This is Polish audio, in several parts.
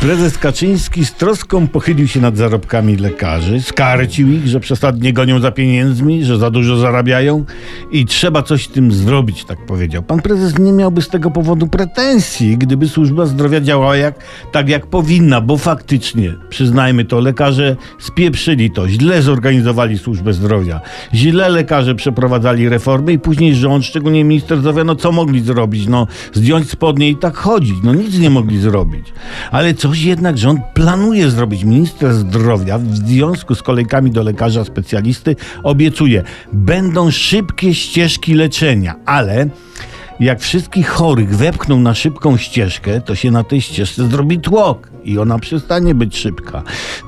Prezes Kaczyński z troską pochylił się nad zarobkami lekarzy, skarcił ich, że przesadnie gonią za pieniędzmi, że za dużo zarabiają i trzeba coś z tym zrobić, tak powiedział. Pan prezes nie miałby z tego powodu pretensji, gdyby służba zdrowia działała jak, tak jak powinna, bo faktycznie, przyznajmy to, lekarze spieprzyli to, źle zorganizowali służbę zdrowia, źle lekarze przeprowadzali reformy i później rząd, szczególnie minister zdrowia, no co mogli zrobić? No zdjąć spodnie i tak chodzić, no nic nie mogli zrobić. Ale co Coś jednak rząd planuje zrobić. Minister zdrowia w związku z kolejkami do lekarza specjalisty obiecuje, będą szybkie ścieżki leczenia, ale jak wszystkich chorych wepchną na szybką ścieżkę, to się na tej ścieżce zrobi tłok i ona przestanie być szybka.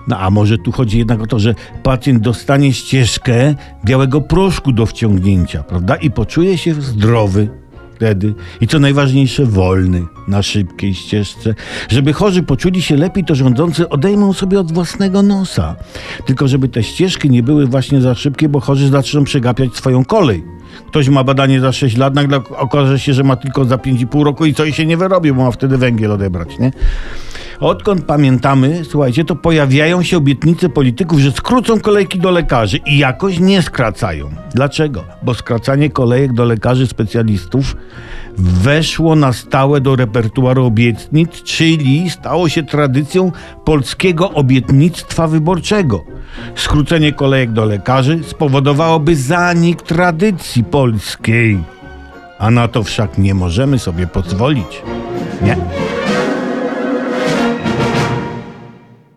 No a może tu chodzi jednak o to, że pacjent dostanie ścieżkę białego proszku do wciągnięcia, prawda? I poczuje się zdrowy, wtedy i co najważniejsze, wolny na szybkiej ścieżce. Żeby chorzy poczuli się lepiej, to rządzący odejmą sobie od własnego nosa. Tylko żeby te ścieżki nie były właśnie za szybkie, bo chorzy zaczną przegapiać swoją kolej. Ktoś ma badanie za 6 lat, nagle okaże się, że ma tylko za 5,5 roku i coś się nie wyrobi, bo ma wtedy węgiel odebrać, nie? Odkąd pamiętamy, słuchajcie, to pojawiają się obietnice polityków, że skrócą kolejki do lekarzy i jakoś nie skracają. Dlaczego? Bo skracanie kolejek do lekarzy specjalistów weszło na stałe do repertuaru obietnic, czyli stało się tradycją polskiego obietnictwa wyborczego. Skrócenie kolejek do lekarzy spowodowałoby zanik tradycji polskiej. A na to wszak nie możemy sobie pozwolić. Nie.